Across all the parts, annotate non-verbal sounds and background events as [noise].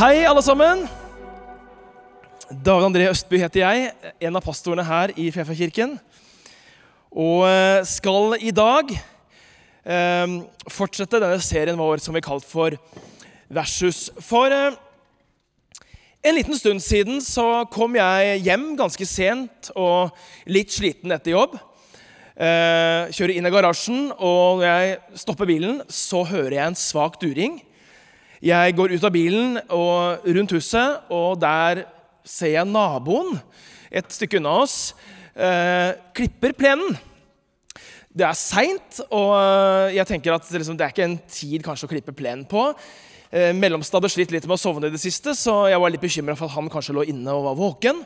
Hei, alle sammen. David André Østby heter jeg, en av pastorene her i Fefakirken. Og eh, skal i dag eh, fortsette denne serien vår som vi kalt for Versus. For eh, en liten stund siden så kom jeg hjem ganske sent og litt sliten etter jobb. Eh, kjører inn i garasjen, og når jeg stopper bilen, så hører jeg en svak during. Jeg går ut av bilen og rundt huset, og der ser jeg naboen et stykke unna oss eh, klipper plenen. Det er seint, og eh, jeg tenker at liksom, det er ikke en tid kanskje å klippe plenen på. Eh, Mellomstad hadde slitt litt med å sovne i det siste, så jeg var litt bekymra for at han kanskje lå inne og var våken.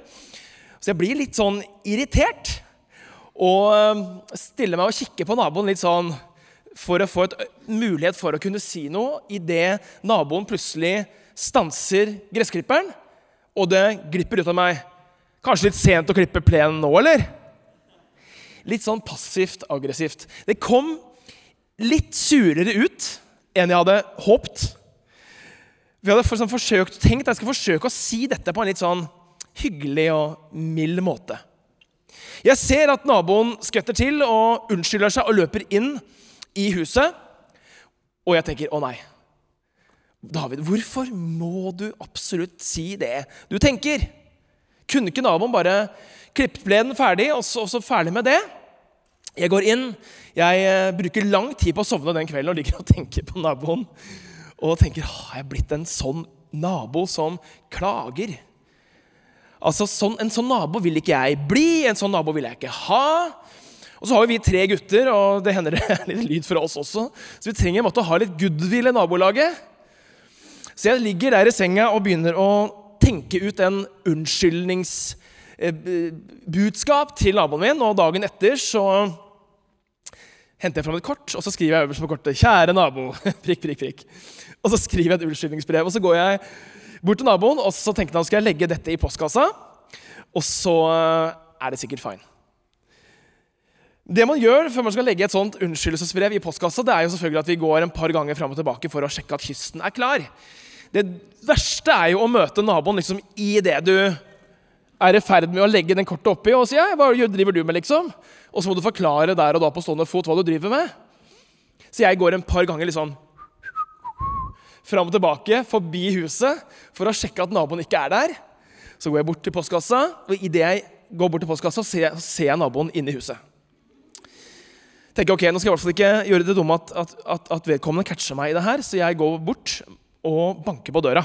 Så jeg blir litt sånn irritert og eh, stiller meg og kikker på naboen litt sånn for å få en mulighet for å kunne si noe idet naboen plutselig stanser gressklipperen, og det glipper ut av meg. Kanskje litt sent å klippe plenen nå, eller? Litt sånn passivt aggressivt. Det kom litt surere ut enn jeg hadde håpt. Vi hadde for, sånn, forsøkt, tenkt at jeg skal forsøke å si dette på en litt sånn hyggelig og mild måte. Jeg ser at naboen skvetter til og unnskylder seg og løper inn i huset. Og jeg tenker å nei. David, hvorfor må du absolutt si det du tenker? Kunne ikke naboen bare klippet plenen ferdig, og så, og så ferdig med det? Jeg går inn. Jeg eh, bruker lang tid på å sovne den kvelden og ligger og tenker på naboen. Og tenker har jeg blitt en sånn nabo som klager? Altså, sånn, En sånn nabo vil ikke jeg bli, en sånn nabo vil jeg ikke ha. Og så har vi tre gutter, og det hender [laughs] det er litt lyd fra oss også. Så vi trenger en måte å ha litt goodwill i nabolaget. Så jeg ligger der i senga og begynner å tenke ut en unnskyldningsbudskap til naboen min. Og dagen etter så henter jeg fram et kort, og så skriver jeg øverst på kortet 'Kjære nabo'. [laughs] prikk, prikk, prikk. Og så skriver jeg et unnskyldningsbrev. Og så går jeg bort til naboen og så tenker jeg, skal jeg legge dette i postkassa. Og så er det sikkert fine. Det man gjør før man skal legge et sånt unnskyldelsesbrev i postkassa, det er jo selvfølgelig at vi går en par ganger fram og tilbake for å sjekke at kysten er klar. Det verste er jo å møte naboen liksom i det du er i ferd med å legge den kortet oppi og si ja, 'Hva driver du med?' liksom. Og så må du forklare der og da på stående fot hva du driver med. Så jeg går en par ganger litt sånn fram og tilbake forbi huset for å sjekke at naboen ikke er der. Så går jeg bort til postkassa, og idet jeg går bort til postkassa, ser ser jeg naboen inne i huset tenker ok, nå skal jeg i hvert fall ikke gjøre det dumme at, at, at, at, vedkommende catcher meg i det her, så jeg går bort og banker på døra.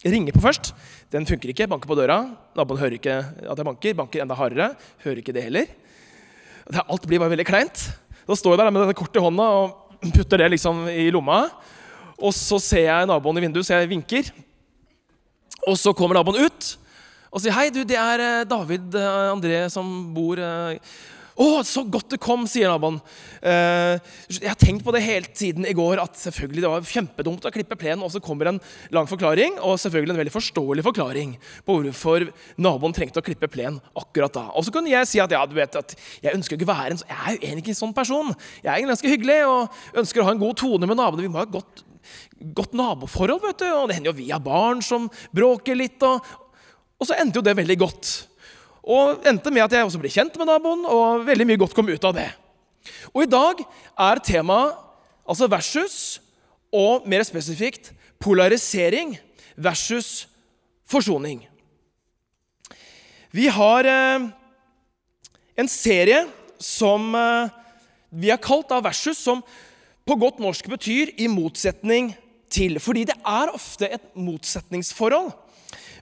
Ringer på først. Den funker ikke. Banker på døra. Naboen hører ikke at jeg banker. Banker enda hardere. Hører ikke det heller. alt blir bare veldig kleint. Da står jeg der med dette kortet i hånda og putter det liksom i lomma. Og så ser jeg naboen i vinduet, så jeg vinker. Og så kommer naboen ut og sier hei, du, det er eh, David eh, André som bor eh, 'Å, så godt du kom', sier naboen. Eh, jeg har tenkt på det helt siden i går, at selvfølgelig det var kjempedumt å klippe plenen. Og så kommer en lang forklaring, og selvfølgelig en veldig forståelig forklaring på hvorfor naboen trengte å klippe plen akkurat da. Og så kunne jeg si at ja, du vet at jeg ønsker ikke være en, jeg er jo egentlig ikke en sånn person. Jeg er ganske hyggelig og ønsker å ha en god tone med naboene. Vi må ha et godt, godt naboforhold, vet du. Og det hender jo vi har barn som bråker litt. Og, og så endte jo det veldig godt. Og endte med at jeg også ble kjent med naboen, og veldig mye godt kom ut av det. Og i dag er temaet altså versus, og mer spesifikt polarisering versus forsoning. Vi har eh, en serie som eh, vi har kalt av versus, som på godt norsk betyr i motsetning til. Fordi det er ofte et motsetningsforhold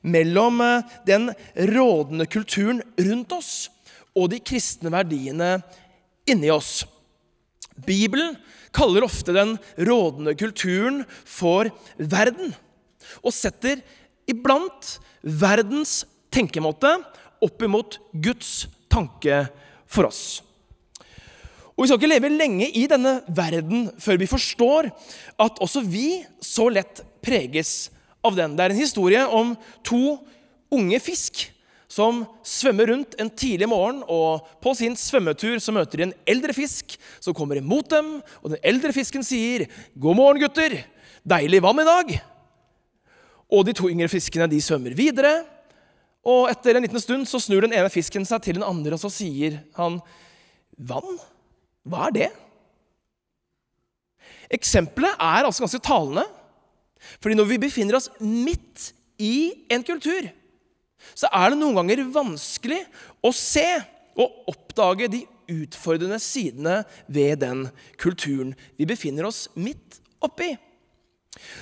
mellom eh, den rådende kulturen rundt oss og de kristne verdiene inni oss. Bibelen kaller ofte den rådende kulturen for verden, og setter iblant verdens tenkemåte opp imot Guds tanke for oss. Og Vi skal ikke leve lenge i denne verden før vi forstår at også vi så lett preges av den. Det er en historie om to unge fisk som svømmer rundt en tidlig morgen, og på sin svømmetur så møter de en eldre fisk som kommer imot dem, og den eldre fisken sier, 'God morgen, gutter. Deilig vann i dag.' Og de to yngre fiskene de svømmer videre. Og etter en liten stund så snur den ene fisken seg til den andre, og så sier han, 'Vann? Hva er det?' Eksempelet er altså ganske talende. Fordi når vi befinner oss midt i en kultur, så er det noen ganger vanskelig å se og oppdage de utfordrende sidene ved den kulturen vi befinner oss midt oppi.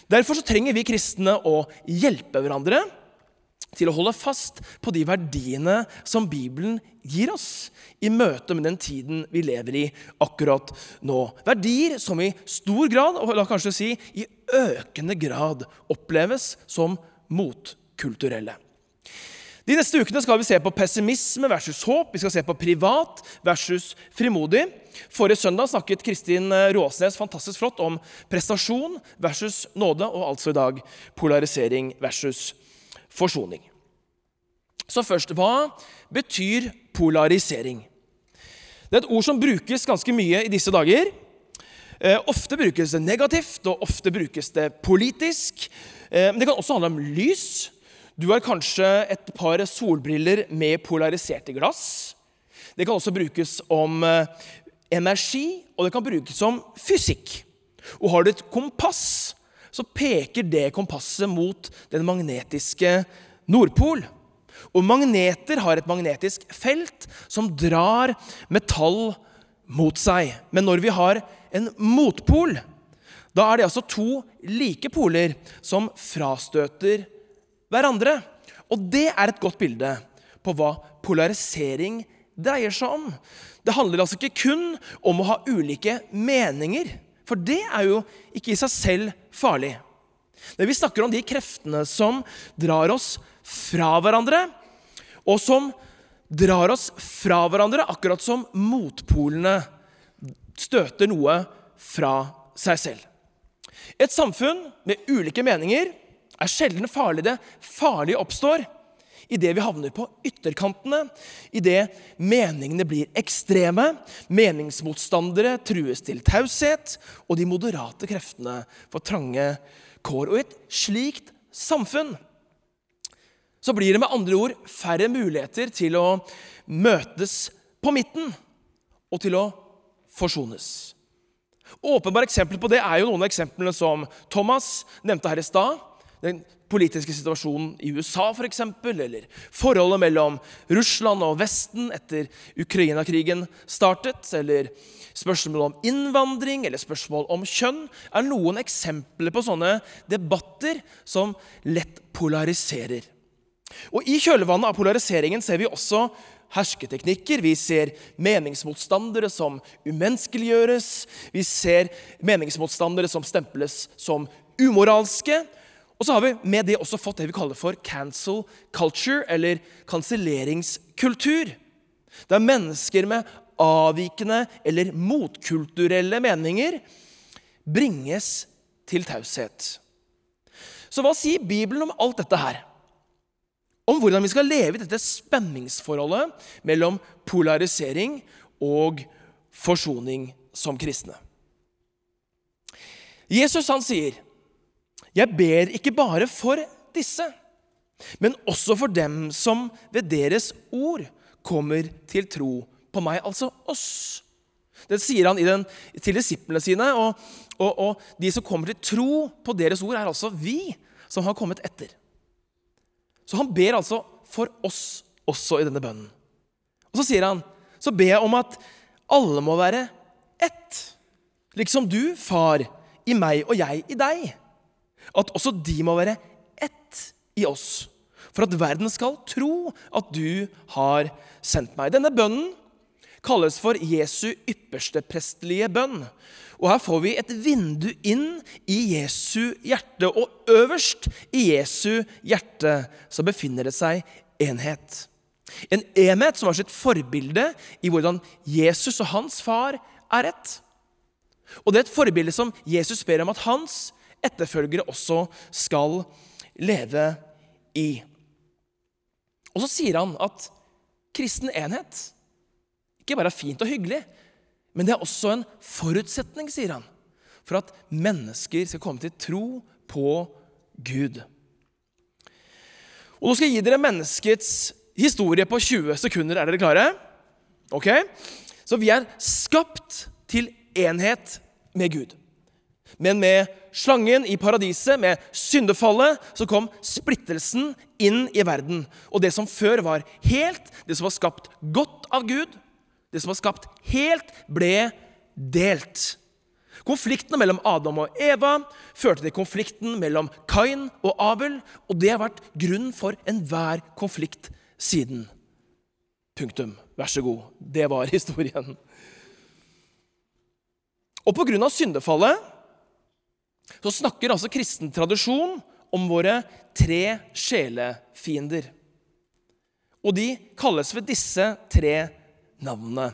Derfor så trenger vi kristne å hjelpe hverandre til å holde fast på de verdiene som Bibelen gir oss i møte med den tiden vi lever i akkurat nå. Verdier som i stor grad, og la kanskje si i økende grad, oppleves som motkulturelle. De neste ukene skal vi se på pessimisme versus håp. Vi skal se på privat versus frimodig. Forrige søndag snakket Kristin Råsnes fantastisk flott om prestasjon versus nåde, og altså i dag polarisering versus forsoning. Så først hva betyr polarisering? Det er et ord som brukes ganske mye i disse dager. Eh, ofte brukes det negativt, og ofte brukes det politisk. Eh, men det kan også handle om lys. Du har kanskje et par solbriller med polariserte glass. Det kan også brukes om eh, energi, og det kan brukes som fysikk. Og har du et kompass, så peker det kompasset mot den magnetiske Nordpol. Og magneter har et magnetisk felt som drar metall mot seg. Men når vi har en motpol, da er det altså to like poler som frastøter hverandre. Og det er et godt bilde på hva polarisering dreier seg om. Det handler altså ikke kun om å ha ulike meninger, for det er jo ikke i seg selv farlig. Men vi snakker om de kreftene som drar oss fra hverandre, og som drar oss fra hverandre akkurat som motpolene støter noe fra seg selv. Et samfunn med ulike meninger er sjelden farlig. Det farlige oppstår idet vi havner på ytterkantene, idet meningene blir ekstreme, meningsmotstandere trues til taushet, og de moderate kreftene får trange kår. Og i et slikt samfunn så blir det med andre ord færre muligheter til å møtes på midten og til å forsones. Åpenbare eksempler på det er jo noen av eksemplene som Thomas nevnte her i stad den politiske situasjonen i USA f.eks., for eller forholdet mellom Russland og Vesten etter Ukraina-krigen startet, eller spørsmål om innvandring eller spørsmål om kjønn, er noen eksempler på sånne debatter som lett polariserer. Og I kjølvannet av polariseringen ser vi også hersketeknikker. Vi ser meningsmotstandere som umenneskeliggjøres. Vi ser meningsmotstandere som stemples som umoralske. Og så har vi med det også fått det vi kaller for cancel culture, eller kanselleringskultur. Der mennesker med avvikende eller motkulturelle meninger bringes til taushet. Så hva sier Bibelen om alt dette her? Om hvordan vi skal leve i dette spenningsforholdet mellom polarisering og forsoning som kristne. Jesus han sier jeg ber ikke bare for disse, men også for dem som ved deres ord kommer til tro på meg, altså oss. Det sier han den, til disiplene sine, og, og, og, de som kommer til tro på deres ord, er altså vi som har kommet etter. Så han ber altså for oss også i denne bønnen. Og så sier han, så ber jeg om at alle må være ett, liksom du, far, i meg og jeg i deg at også de må være ett i oss, for at verden skal tro at du har sendt meg. Denne bønnen kalles for Jesu ypperste prestelige bønn. Og Her får vi et vindu inn i Jesu hjerte, og øverst i Jesu hjerte så befinner det seg enhet. En enhet som har sitt forbilde i hvordan Jesus og hans far er ett. Og det er et forbilde som Jesus ber om at hans etterfølgere også skal leve i. Og så sier han at kristen enhet ikke bare er fint og hyggelig, men det er også en forutsetning, sier han, for at mennesker skal komme til tro på Gud. Og nå skal jeg gi dere menneskets historie på 20 sekunder. Er dere klare? Ok? Så vi er skapt til enhet med Gud. Men med slangen i paradiset, med syndefallet, så kom splittelsen inn i verden. Og det som før var helt, det som var skapt godt av Gud, det som var skapt helt, ble delt. Konfliktene mellom Adam og Eva førte til konflikten mellom Kain og Abel, og det har vært grunn for enhver konflikt siden. Punktum. Vær så god. Det var [laughs] historien. Og på grunn av syndefallet så snakker altså kristen tradisjon om våre tre sjelefiender. Og de kalles ved disse tre navnene.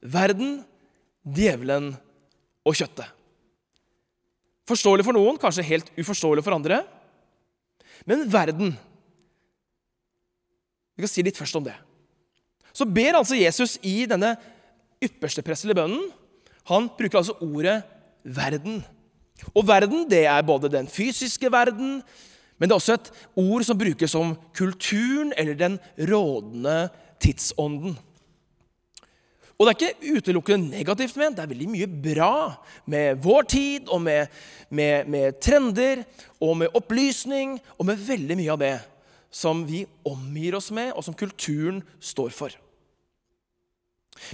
Verden, djevelen og kjøttet. Forståelig for noen, kanskje helt uforståelig for andre. Men verden Vi kan si litt først om det. Så ber altså Jesus i denne ypperste prestelige bønnen Han bruker altså ordet 'verden'. Og verden det er både den fysiske verden, men det er også et ord som brukes om kulturen eller den rådende tidsånden. Og det er ikke utelukkende negativt ment. Det er veldig mye bra med vår tid og med, med, med, trender og med opplysning og med veldig mye av det som vi omgir oss med, og som kulturen står for.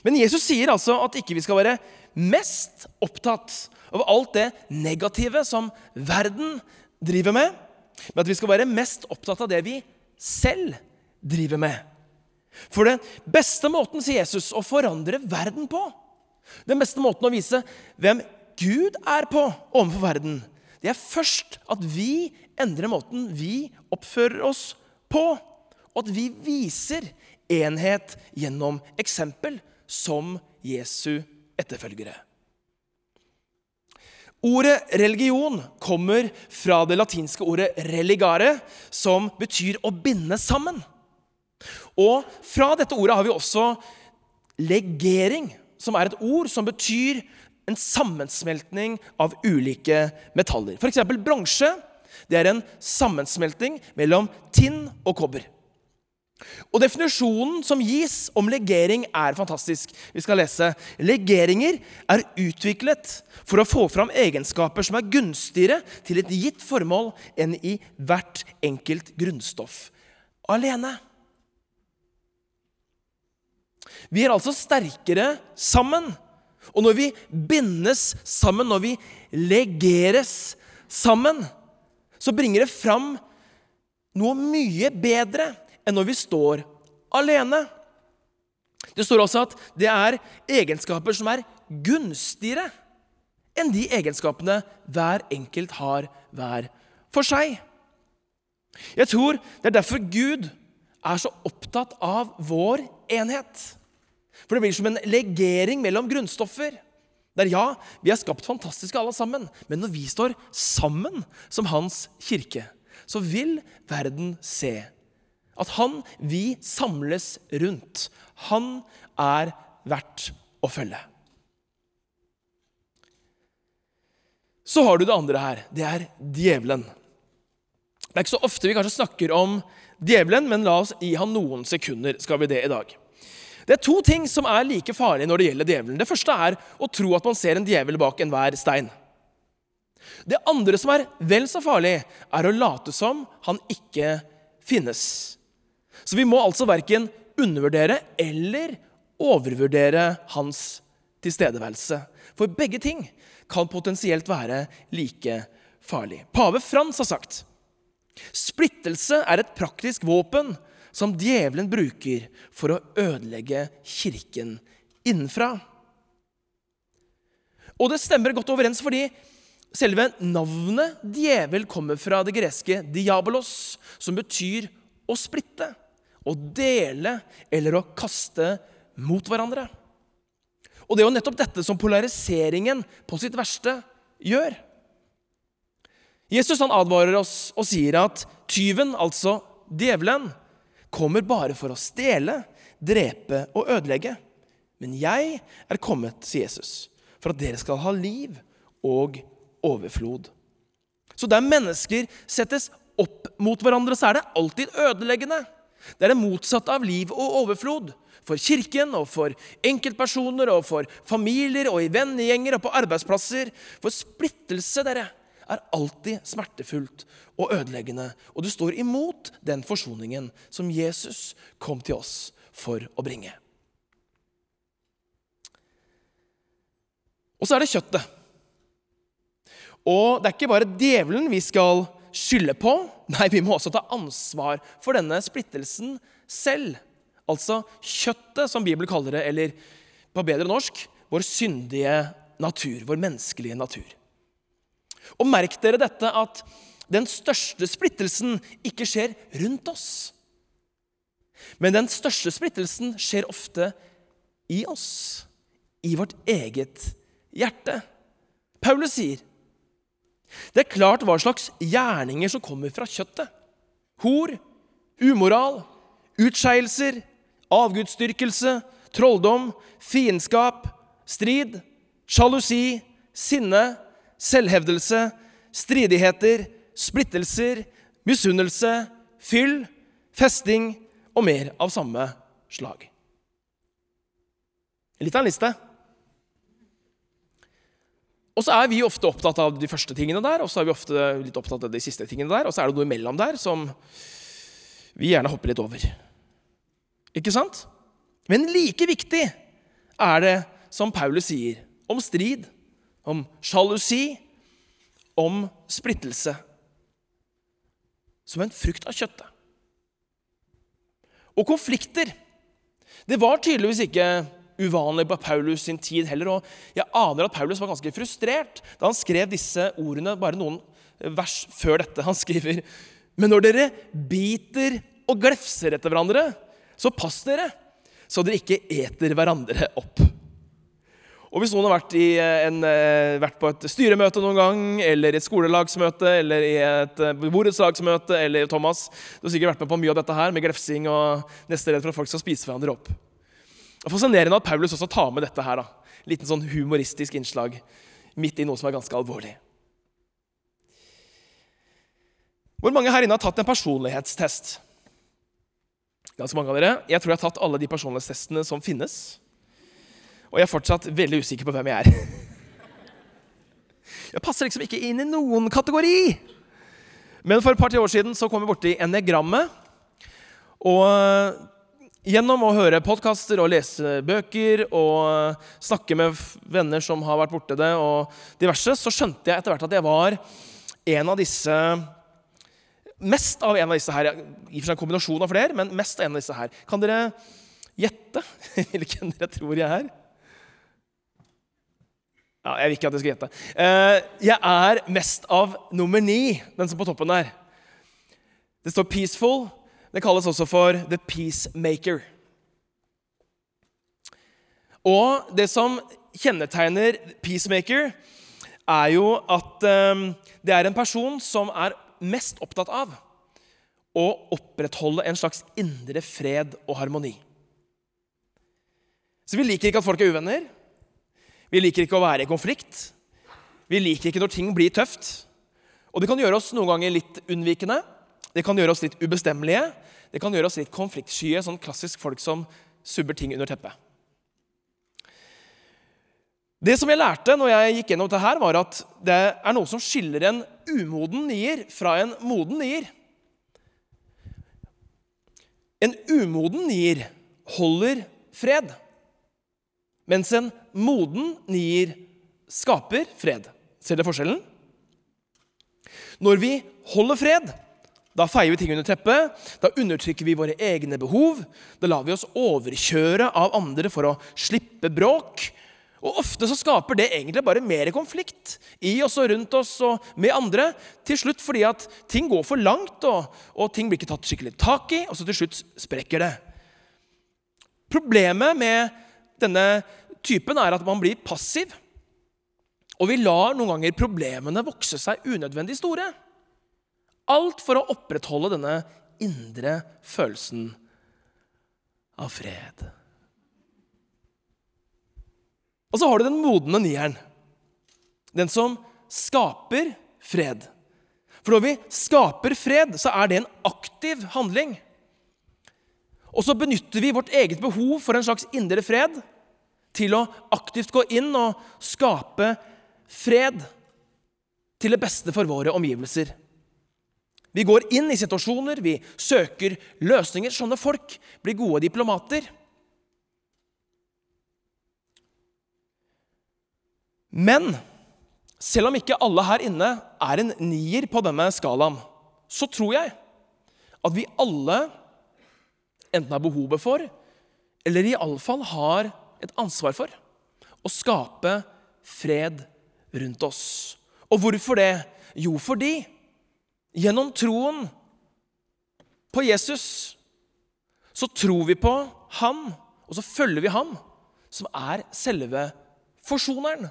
Men Jesus sier altså at ikke vi skal være mest opptatt av alt det negative som verden driver med, men at vi skal være mest opptatt av det vi selv driver med. For den beste måten, sier Jesus, å forandre verden på, den beste måten å vise hvem Gud er på overfor verden, det er først at vi endrer måten vi oppfører oss på. Og at vi viser enhet gjennom eksempel som Jesu etterfølgere. Ordet religion kommer fra det latinske ordet 'religare', som betyr å binde sammen. Og fra dette ordet har vi også legering, som er et ord som betyr en sammensmeltning av ulike metaller. F.eks. bronse. Det er en sammensmelting mellom tinn og kobber. Og Definisjonen som gis om legering, er fantastisk. Vi skal lese. Legeringer er utviklet for å få fram egenskaper som er gunstigere til et gitt formål enn i hvert enkelt grunnstoff alene. Vi er altså sterkere sammen. Og når vi bindes sammen, når vi legeres sammen, så bringer det fram noe mye bedre enn når vi står alene. Det står også at det er egenskaper som er gunstigere enn de egenskapene hver enkelt har hver for seg. Jeg tror det er derfor Gud er så opptatt av vår enhet. For det blir som en legering mellom grunnstoffer. Der ja, vi er skapt fantastiske alle sammen, men når vi står sammen som hans kirke, så vil verden se at han vi samles rundt, han er verdt å følge. Så har du det andre her. Det er djevelen. Det er ikke så ofte vi kanskje snakker om djevelen, men la oss gi han noen sekunder. skal vi det i dag. Det er to ting som er like farlige når det gjelder djevelen. Det første er å tro at man ser en djevel bak enhver stein. Det andre som er vel så farlig, er å late som han ikke finnes. Så vi må altså verken undervurdere eller overvurdere hans tilstedeværelse. For begge ting kan potensielt være like farlig. Pave Frans har sagt splittelse er et praktisk våpen som djevelen bruker for å ødelegge kirken innenfra. Og det stemmer godt overens fordi selve navnet djevel kommer fra det greske 'diabolos', som betyr å splitte, å dele eller å kaste mot hverandre. Og det er jo nettopp dette som polariseringen på sitt verste gjør. Jesus han advarer oss og sier at tyven, altså djevelen, kommer bare for å stjele, drepe og ødelegge. Men jeg er kommet, sier Jesus, for at dere skal ha liv og overflod. Så der mennesker settes opp mot hverandre, så er det alltid ødeleggende. Det er det motsatte av liv og overflod. For kirken og for enkeltpersoner og for familier og i vennegjenger og på arbeidsplasser. For splittelse, dere, er alltid smertefullt og ødeleggende. Og du står imot den forsoningen som Jesus kom til oss for å bringe. Og så er det kjøttet. Og det er ikke bare djevelen vi skal skylde på. Nei, vi må også ta ansvar for denne splittelsen selv. Altså kjøttet, som Bibelen kaller det, eller på bedre norsk vår syndige natur, vår menneskelige natur. Og merk dere dette at den største splittelsen ikke skjer rundt oss. Men den største splittelsen skjer ofte i oss, i vårt eget hjerte. Paulus sier det er klart hva slags gjerninger som kommer fra kjøttet. Hor, umoral, utskeielser, avgudsdyrkelse, trolldom, fiendskap, strid, sjalusi, sinne, selvhevdelse, stridigheter, splittelser, misunnelse, fyll, festing og mer av samme slag. Litt av en liste. Og så er vi ofte opptatt av de første tingene der, og så er vi ofte litt opptatt av de siste tingene der, og så er det noe imellom der som vi gjerne hopper litt over. Ikke sant? Men like viktig er det, som Paulus sier, om strid, om sjalusi, om splittelse. Som en frukt av kjøttet. Og konflikter. Det var tydeligvis ikke uvanlig på Paulus sin tid heller. Og jeg aner at Paulus var ganske frustrert da han skrev disse ordene bare noen vers før dette. Han skriver Men når dere biter og glefser etter hverandre, så pass dere, så dere ikke eter hverandre opp. Og Hvis noen har vært, en, eh, vært, på et styremøte noen gang, eller i et skolelagsmøte, eller i et eh, borettslagsmøte, eller Thomas Du har sikkert vært med på mye av dette her, med glefsing og nesten redd for at folk skal spise hverandre opp. Det er Fascinerende at Paulus også tar med dette her. da. Liten sånn humoristisk innslag midt i noe som er ganske alvorlig. Hvor mange her inne har tatt en personlighetstest? Ganske mange av dere. Jeg tror jeg har tatt alle de personlighetstestene som finnes. Og jeg er fortsatt veldig usikker på hvem jeg er. [laughs] Jeg passer liksom ikke inn i noen kategori. Men for et par-tre år siden så kom vi borti enegrammet. Og gjennom å høre podkaster og lese bøker og snakke med venner som har vært borte det, og diverse, så skjønte jeg etter hvert at jeg var en av disse Mest av en av disse her. I og for seg en kombinasjon av flere, men mest av en av disse her. Kan dere gjette [laughs] hvilken dere tror jeg er? Ja, jeg vil ikke at dere skal gjette. Eh, jeg er mest av nummer ni, den som er på toppen der. Det står 'peaceful'. Det kalles også for 'the peacemaker'. Og det som kjennetegner peacemaker, er jo at um, det er en person som er mest opptatt av å opprettholde en slags indre fred og harmoni. Så vi liker ikke at folk er uvenner. Vi liker ikke å være i konflikt. Vi liker ikke når ting blir tøft. Og det kan gjøre oss noen ganger litt unnvikende. Det kan gjøre oss litt ubestemmelige. Det kan gjøre oss litt konfliktskye, sånn klassisk folk som subber ting under teppet. Det som jeg lærte når jeg gikk gjennom dette, her, var at det er noe som skiller en umoden nier fra en moden nier. En umoden nier holder fred, mens en moden nier skaper fred. Ser dere forskjellen? Når vi holder fred, da feier vi ting under teppet. Da undertrykker vi våre egne behov. Da lar vi oss overkjøre av andre for å slippe bråk. Og Ofte så skaper det egentlig bare mer konflikt i oss og rundt oss og med andre. Til slutt fordi at ting går for langt, og, og ting blir ikke tatt skikkelig tak i, og så til slutt sprekker det. Problemet med denne typen er at man blir passiv. Og vi lar noen ganger problemene vokse seg unødvendig store. Alt for å opprettholde denne indre følelsen av fred. Og så har du den modne nieren. Den som skaper fred. For når vi skaper fred, så er det en aktiv handling. Og så benytter vi vårt eget behov for en slags indre fred til å aktivt gå inn og skape fred til det beste for våre omgivelser. Vi går inn i situasjoner, vi søker løsninger. Sånne folk blir gode diplomater. Men selv om ikke alle her inne er en nier på denne skalaen, så tror jeg at vi alle enten har behovet for, eller iallfall har et ansvar for, å skape fred rundt oss. Og hvorfor det? Jo, fordi gjennom troen på Jesus så tror vi på Han, og så følger vi Ham, som er selve forsoneren.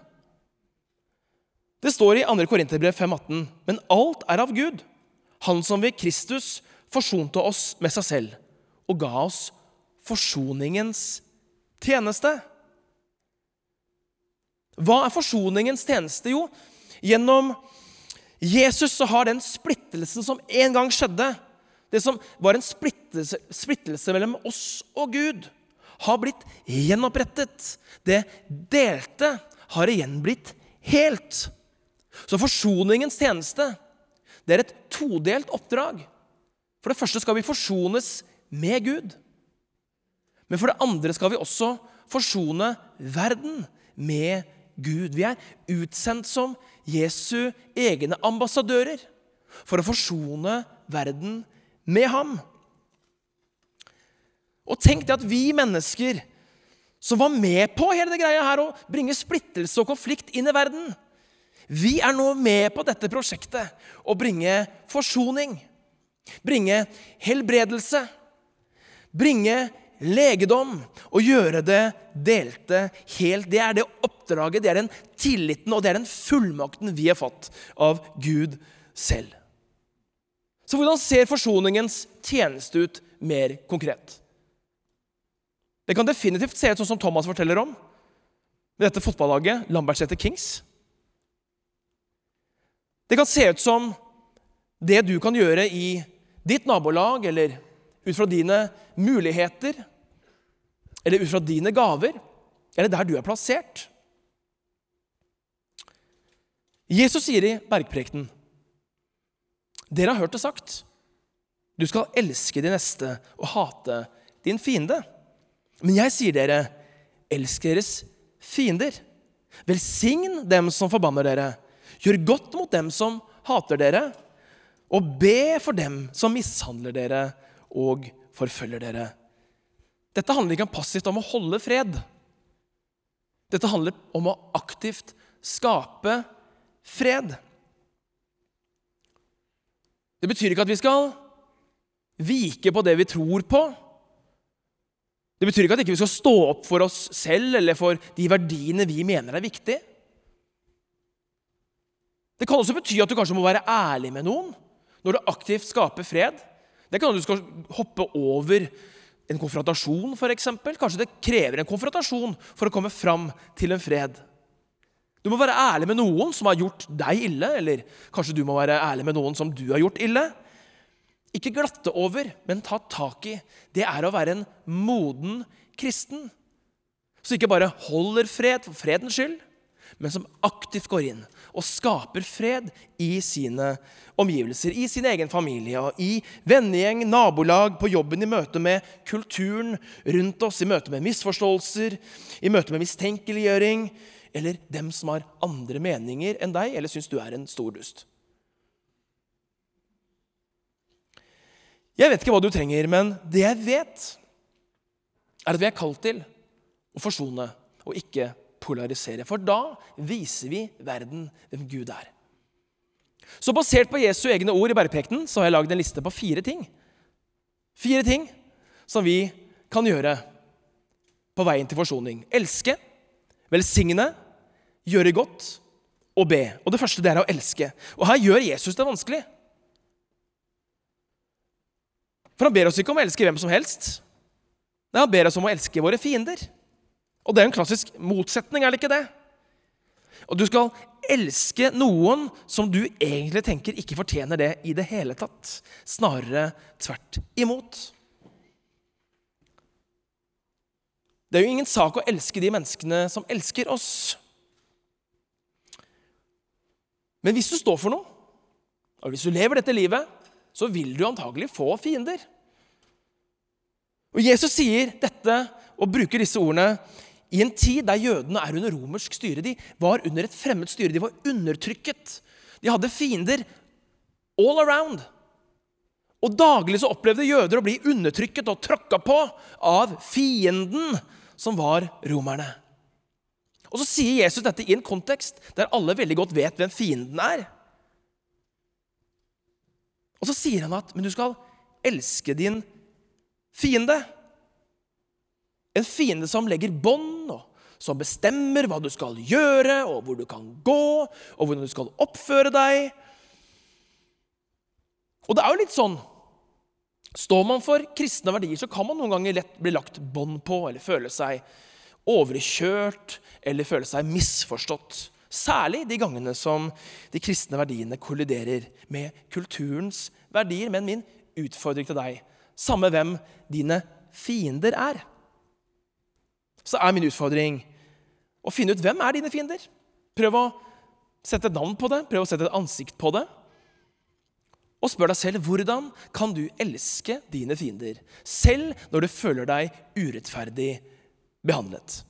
Det står i 2. Korinterbrev 5,18.: Men alt er av Gud, Han som ved Kristus forsonte oss med seg selv og ga oss forsoningens tjeneste. Hva er forsoningens tjeneste? Jo, gjennom Jesus så har den splittelsen som en gang skjedde, det som var en splittelse, splittelse mellom oss og Gud, har blitt gjenopprettet. Det delte har igjen blitt helt. Så forsoningens tjeneste det er et todelt oppdrag. For det første skal vi forsones med Gud. Men for det andre skal vi også forsone verden med Gud. Vi er utsendt som Jesu egne ambassadører for å forsone verden med ham. Og tenk det at vi mennesker som var med på hele det greia her å bringe splittelse og konflikt inn i verden, vi er nå med på dette prosjektet å bringe forsoning, bringe helbredelse, bringe legedom og gjøre det delte helt. Det er det oppdraget, det er den tilliten og det er den fullmakten vi har fått av Gud selv. Så hvordan ser forsoningens tjeneste ut mer konkret? Det kan definitivt se ut sånn som Thomas forteller om med dette fotballaget, Lambertseter Kings. Det kan se ut som det du kan gjøre i ditt nabolag, eller ut fra dine muligheter, eller ut fra dine gaver, eller der du er plassert. Jesus sier i bergprekenen Dere har hørt det sagt. Du skal elske de neste og hate din fiende. Men jeg sier dere, elsk deres fiender. Velsign dem som forbanner dere. Gjør godt mot dem som hater dere, og be for dem som mishandler dere og forfølger dere. Dette handler ikke om passivt om å holde fred. Dette handler om å aktivt skape fred. Det betyr ikke at vi skal vike på det vi tror på. Det betyr ikke at vi ikke skal stå opp for oss selv eller for de verdiene vi mener er viktige. Det kan også bety at du kanskje må være ærlig med noen når du aktivt skaper fred. Det kan du skal hoppe over en konfrontasjon, f.eks. Kanskje det krever en konfrontasjon for å komme fram til en fred. Du må være ærlig med noen som har gjort deg ille, eller kanskje du må være ærlig med noen som du har gjort ille. Ikke glatte over, men ta tak i. Det er å være en moden kristen. Så ikke bare holder fred for fredens skyld, men som aktivt går inn og skaper fred i sine omgivelser, i sin egen familie, og i vennegjeng, nabolag, på jobben, i møte med kulturen rundt oss, i møte med misforståelser, i møte med mistenkeliggjøring, eller dem som har andre meninger enn deg, eller syns du er en stor dust. Jeg vet ikke hva du trenger, men det jeg vet, er at vi er kalt til å forsone og ikke polarisere. For da viser vi verden hvem Gud er. Så basert på Jesu egne ord i bergprekenen så har jeg lagd en liste på fire ting. Fire ting som vi kan gjøre på veien til forsoning. Elske, velsigne, gjøre godt og be. Og Det første det er å elske. Og her gjør Jesus det vanskelig. For han ber oss ikke om å elske hvem som helst. Nei, Han ber oss om å elske våre fiender. Og det er en klassisk motsetning, er det ikke det? Og du skal elske noen som du egentlig tenker ikke fortjener det i det hele tatt. Snarere tvert imot. Det er jo ingen sak å elske de menneskene som elsker oss. Men hvis du står for noe, og hvis du lever dette livet, så vil du antagelig få fiender. Og Jesus sier dette og bruker disse ordene i en tid der jødene er under romersk styre. De var under et fremmed styre. De var undertrykket. De hadde fiender all around. Og daglig så opplevde jøder å bli undertrykket og tråkka på av fienden, som var romerne. Og så sier Jesus dette i en kontekst der alle veldig godt vet hvem fienden er. Og så sier han at men du skal elske din fiende. En fiende som legger bånd, og som bestemmer hva du skal gjøre, og hvor du kan gå, og hvordan du skal oppføre deg. Og det er jo litt sånn Står man for kristne verdier, så kan man noen ganger lett bli lagt bånd på eller føle seg overkjørt eller føle seg misforstått. Særlig de gangene som de kristne verdiene kolliderer med kulturens verdier. Men min utfordring til deg, samme hvem dine fiender er, så er min utfordring å finne ut hvem er dine fiender. Prøv å sette et navn på det, prøv å sette et ansikt på det. Og spør deg selv hvordan kan du elske dine fiender, selv når du føler deg urettferdig behandlet.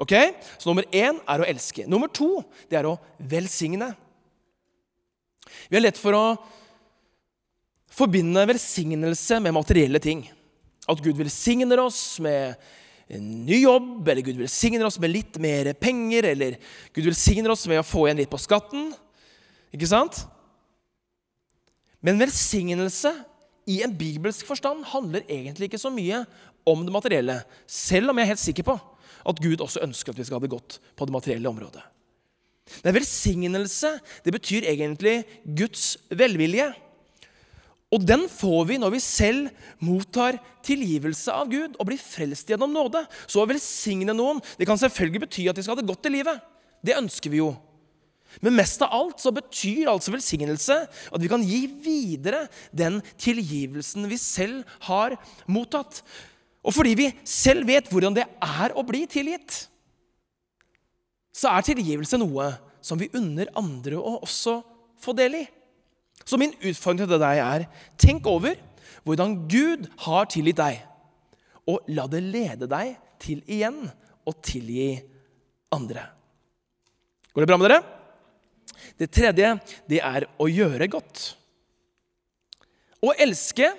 Ok? Så nummer én er å elske. Nummer to det er å velsigne. Vi har lett for å forbinde velsignelse med materielle ting. At Gud velsigner oss med en ny jobb, eller Gud velsigner oss med litt mer penger, eller Gud velsigner oss med å få igjen litt på skatten. Ikke sant? Men velsignelse i en bibelsk forstand handler egentlig ikke så mye om det materielle, selv om jeg er helt sikker på at Gud også ønsker at vi skal ha det godt på det materielle området. Men velsignelse det betyr egentlig Guds velvilje. Og den får vi når vi selv mottar tilgivelse av Gud og blir frelst gjennom nåde. Så å velsigne noen det kan selvfølgelig bety at de skal ha det godt i livet. Det ønsker vi jo. Men mest av alt så betyr altså velsignelse at vi kan gi videre den tilgivelsen vi selv har mottatt. Og fordi vi selv vet hvordan det er å bli tilgitt, så er tilgivelse noe som vi unner andre å også få del i. Så min utfordring til deg er tenk over hvordan Gud har tilgitt deg, og la det lede deg til igjen å tilgi andre. Går det bra med dere? Det tredje det er å gjøre godt. Å elske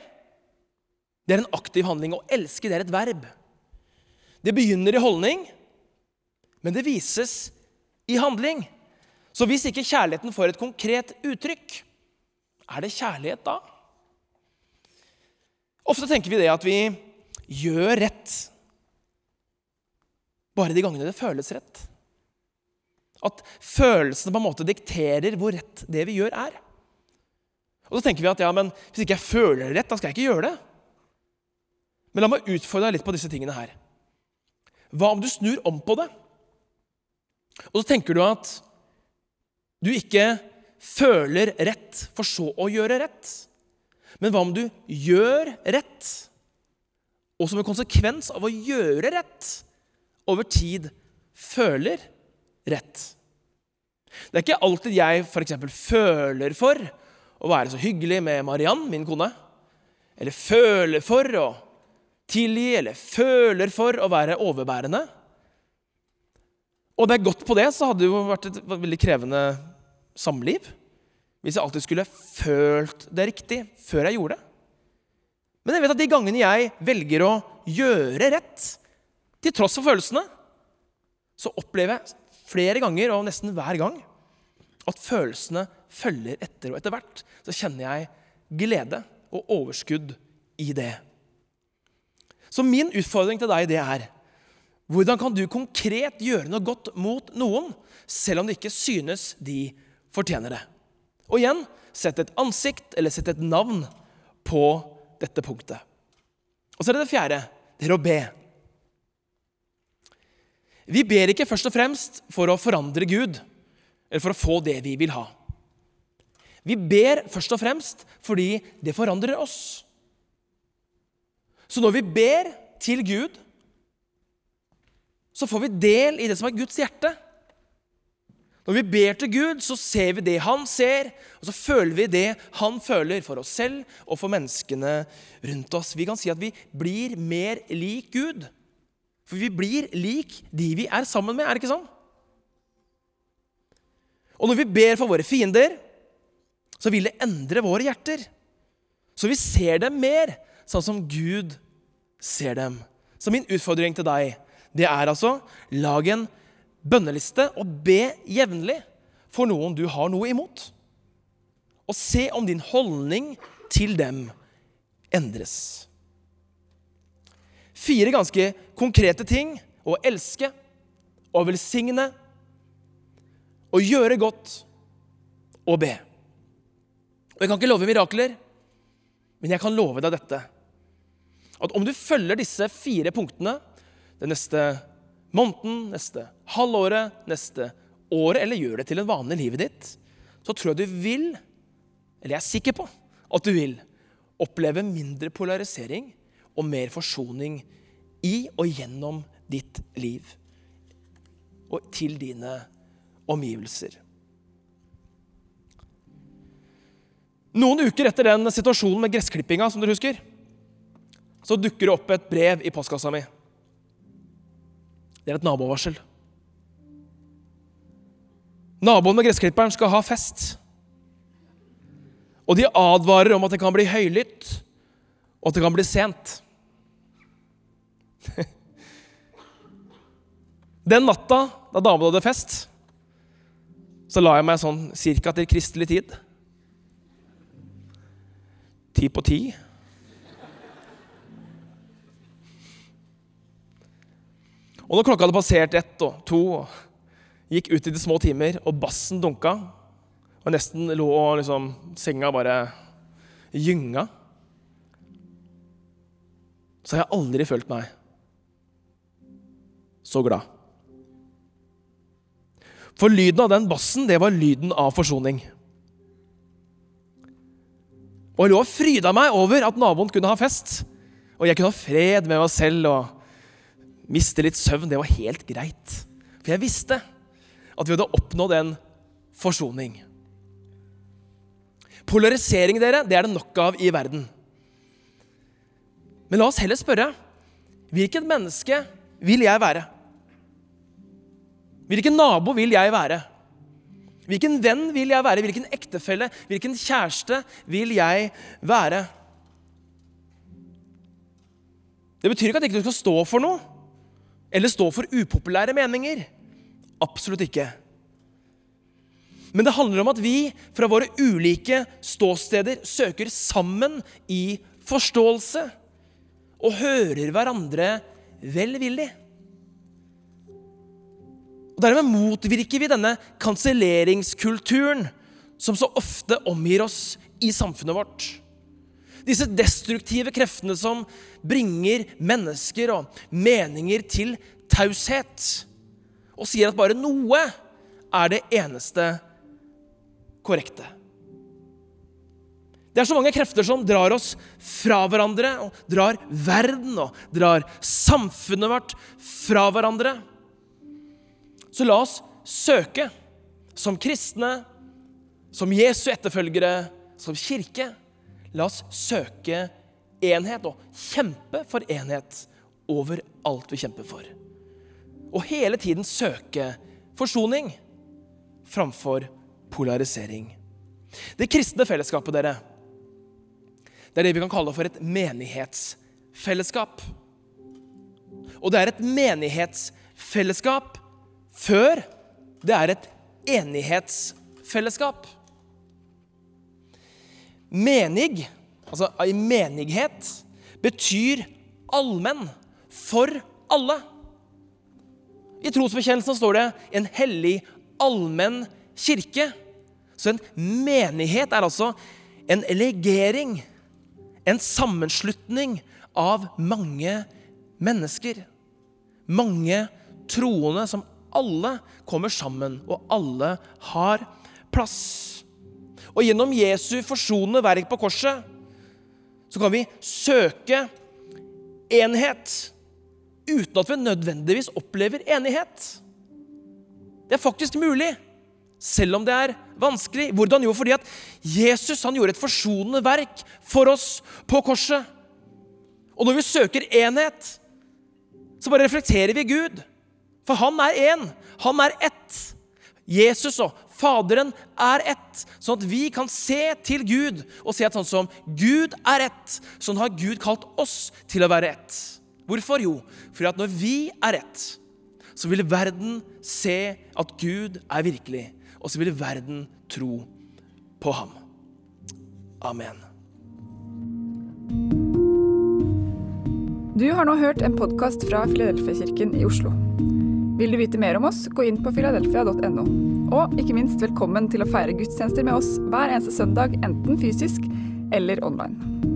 det er en aktiv handling. Å elske det er et verb. Det begynner i holdning, men det vises i handling. Så hvis ikke kjærligheten får et konkret uttrykk, er det kjærlighet da? Ofte tenker vi det at vi gjør rett bare de gangene det føles rett. At følelsene på en måte dikterer hvor rett det vi gjør, er. Og så tenker vi at ja, men hvis ikke jeg føler det rett, da skal jeg ikke gjøre det. Men la meg utfordre deg litt på disse tingene her. Hva om du snur om på det? Og så tenker du at du ikke føler rett for så å gjøre rett. Men hva om du gjør rett, og som en konsekvens av å gjøre rett over tid føler rett? Det er ikke alltid jeg f.eks. føler for å være så hyggelig med Mariann, min kone. Eller føler for å tilgi eller føler for å være overbærende. Og det er godt på det, så hadde det jo vært et veldig krevende samliv. Hvis jeg alltid skulle følt det riktig før jeg gjorde det. Men jeg vet at de gangene jeg velger å gjøre rett, til tross for følelsene, så opplever jeg flere ganger, og nesten hver gang, at følelsene følger etter. Og etter hvert så kjenner jeg glede og overskudd i det. Så min utfordring til deg det er hvordan kan du konkret gjøre noe godt mot noen, selv om det ikke synes de fortjener det? Og igjen sett et ansikt eller sett et navn på dette punktet. Og så er det det fjerde. Det er å be. Vi ber ikke først og fremst for å forandre Gud eller for å få det vi vil ha. Vi ber først og fremst fordi det forandrer oss. Så når vi ber til Gud, så får vi del i det som er Guds hjerte. Når vi ber til Gud, så ser vi det han ser, og så føler vi det han føler for oss selv og for menneskene rundt oss. Vi kan si at vi blir mer lik Gud. For vi blir lik de vi er sammen med, er det ikke sånn? Og når vi ber for våre fiender, så vil det endre våre hjerter. Så vi ser dem mer sånn som Gud ser dem. Så min utfordring til deg, det er altså lag en bønneliste og be jevnlig for noen du har noe imot. Og se om din holdning til dem endres. Fire ganske konkrete ting å elske, å velsigne, å gjøre godt og be. Og Jeg kan ikke love mirakler, men jeg kan love deg dette. At om du følger disse fire punktene den neste måneden, neste halvåret, neste året, eller gjør det til en vane i livet ditt, så tror jeg du vil, eller jeg er sikker på at du vil, oppleve mindre polarisering og mer forsoning i og gjennom ditt liv og til dine omgivelser. Noen uker etter den situasjonen med gressklippinga, som dere husker, så dukker det opp et brev i postkassa mi. Det er et nabovarsel. Naboen med gressklipperen skal ha fest. Og de advarer om at det kan bli høylytt, og at det kan bli sent. [laughs] Den natta da damene hadde fest, så la jeg meg sånn cirka til kristelig tid. Ti på ti. Og når klokka hadde passert ett og to, og gikk ut i de små timer, og bassen dunka, og nesten lå og liksom senga bare gynga, så har jeg aldri følt meg så glad. For lyden av den bassen, det var lyden av forsoning. Og jeg lå og fryda meg over at naboen kunne ha fest, og jeg kunne ha fred med meg selv. og miste litt søvn, det var helt greit. For jeg visste at vi hadde oppnådd en forsoning. Polarisering, dere, det er det nok av i verden. Men la oss heller spørre hvilket menneske vil jeg være? Hvilken nabo vil jeg være? Hvilken venn vil jeg være? Hvilken ektefelle, hvilken kjæreste vil jeg være? Det betyr ikke at du ikke skal stå for noe eller stå for upopulære meninger. Absolutt ikke. Men det handler om at vi fra våre ulike ståsteder søker sammen i forståelse og hører hverandre velvillig. Og Dermed motvirker vi denne kanselleringskulturen som så ofte omgir oss i samfunnet vårt. Disse destruktive kreftene som bringer mennesker og meninger til taushet. Og sier at bare noe er det eneste korrekte. Det er så mange krefter som drar oss fra hverandre, og drar verden og drar samfunnet vårt fra hverandre. Så la oss søke, som kristne, som Jesu etterfølgere, som kirke, La oss søke enhet og kjempe for enhet over alt vi kjemper for. Og hele tiden søke forsoning framfor polarisering. Det kristne fellesskapet, dere, det er det vi kan kalle for et menighetsfellesskap. Og det er et menighetsfellesskap før det er et enighetsfellesskap. Menig, altså i menighet, betyr allmenn, for alle. I trosbekjennelsen står det 'en hellig, allmenn kirke'. Så en menighet er altså en legering, en sammenslutning av mange mennesker. Mange troende som alle kommer sammen, og alle har plass. Og gjennom Jesu forsonende verk på korset så kan vi søke enhet uten at vi nødvendigvis opplever enighet. Det er faktisk mulig, selv om det er vanskelig. Hvordan? Jo, fordi at Jesus han gjorde et forsonende verk for oss på korset. Og når vi søker enhet, så bare reflekterer vi Gud. For han er én. Han er ett. Jesus og Faderen er ett, sånn at vi kan se til Gud og se at sånn som Gud er ett, sånn har Gud kalt oss til å være ett. Hvorfor? Jo, fordi at når vi er ett, så vil verden se at Gud er virkelig, og så vil verden tro på ham. Amen. Du har nå hørt en podkast fra Filadelfia-kirken i Oslo. Vil du vite mer om oss, gå inn på filadelfia.no. Og ikke minst velkommen til å feire gudstjenester med oss hver eneste søndag, enten fysisk eller online.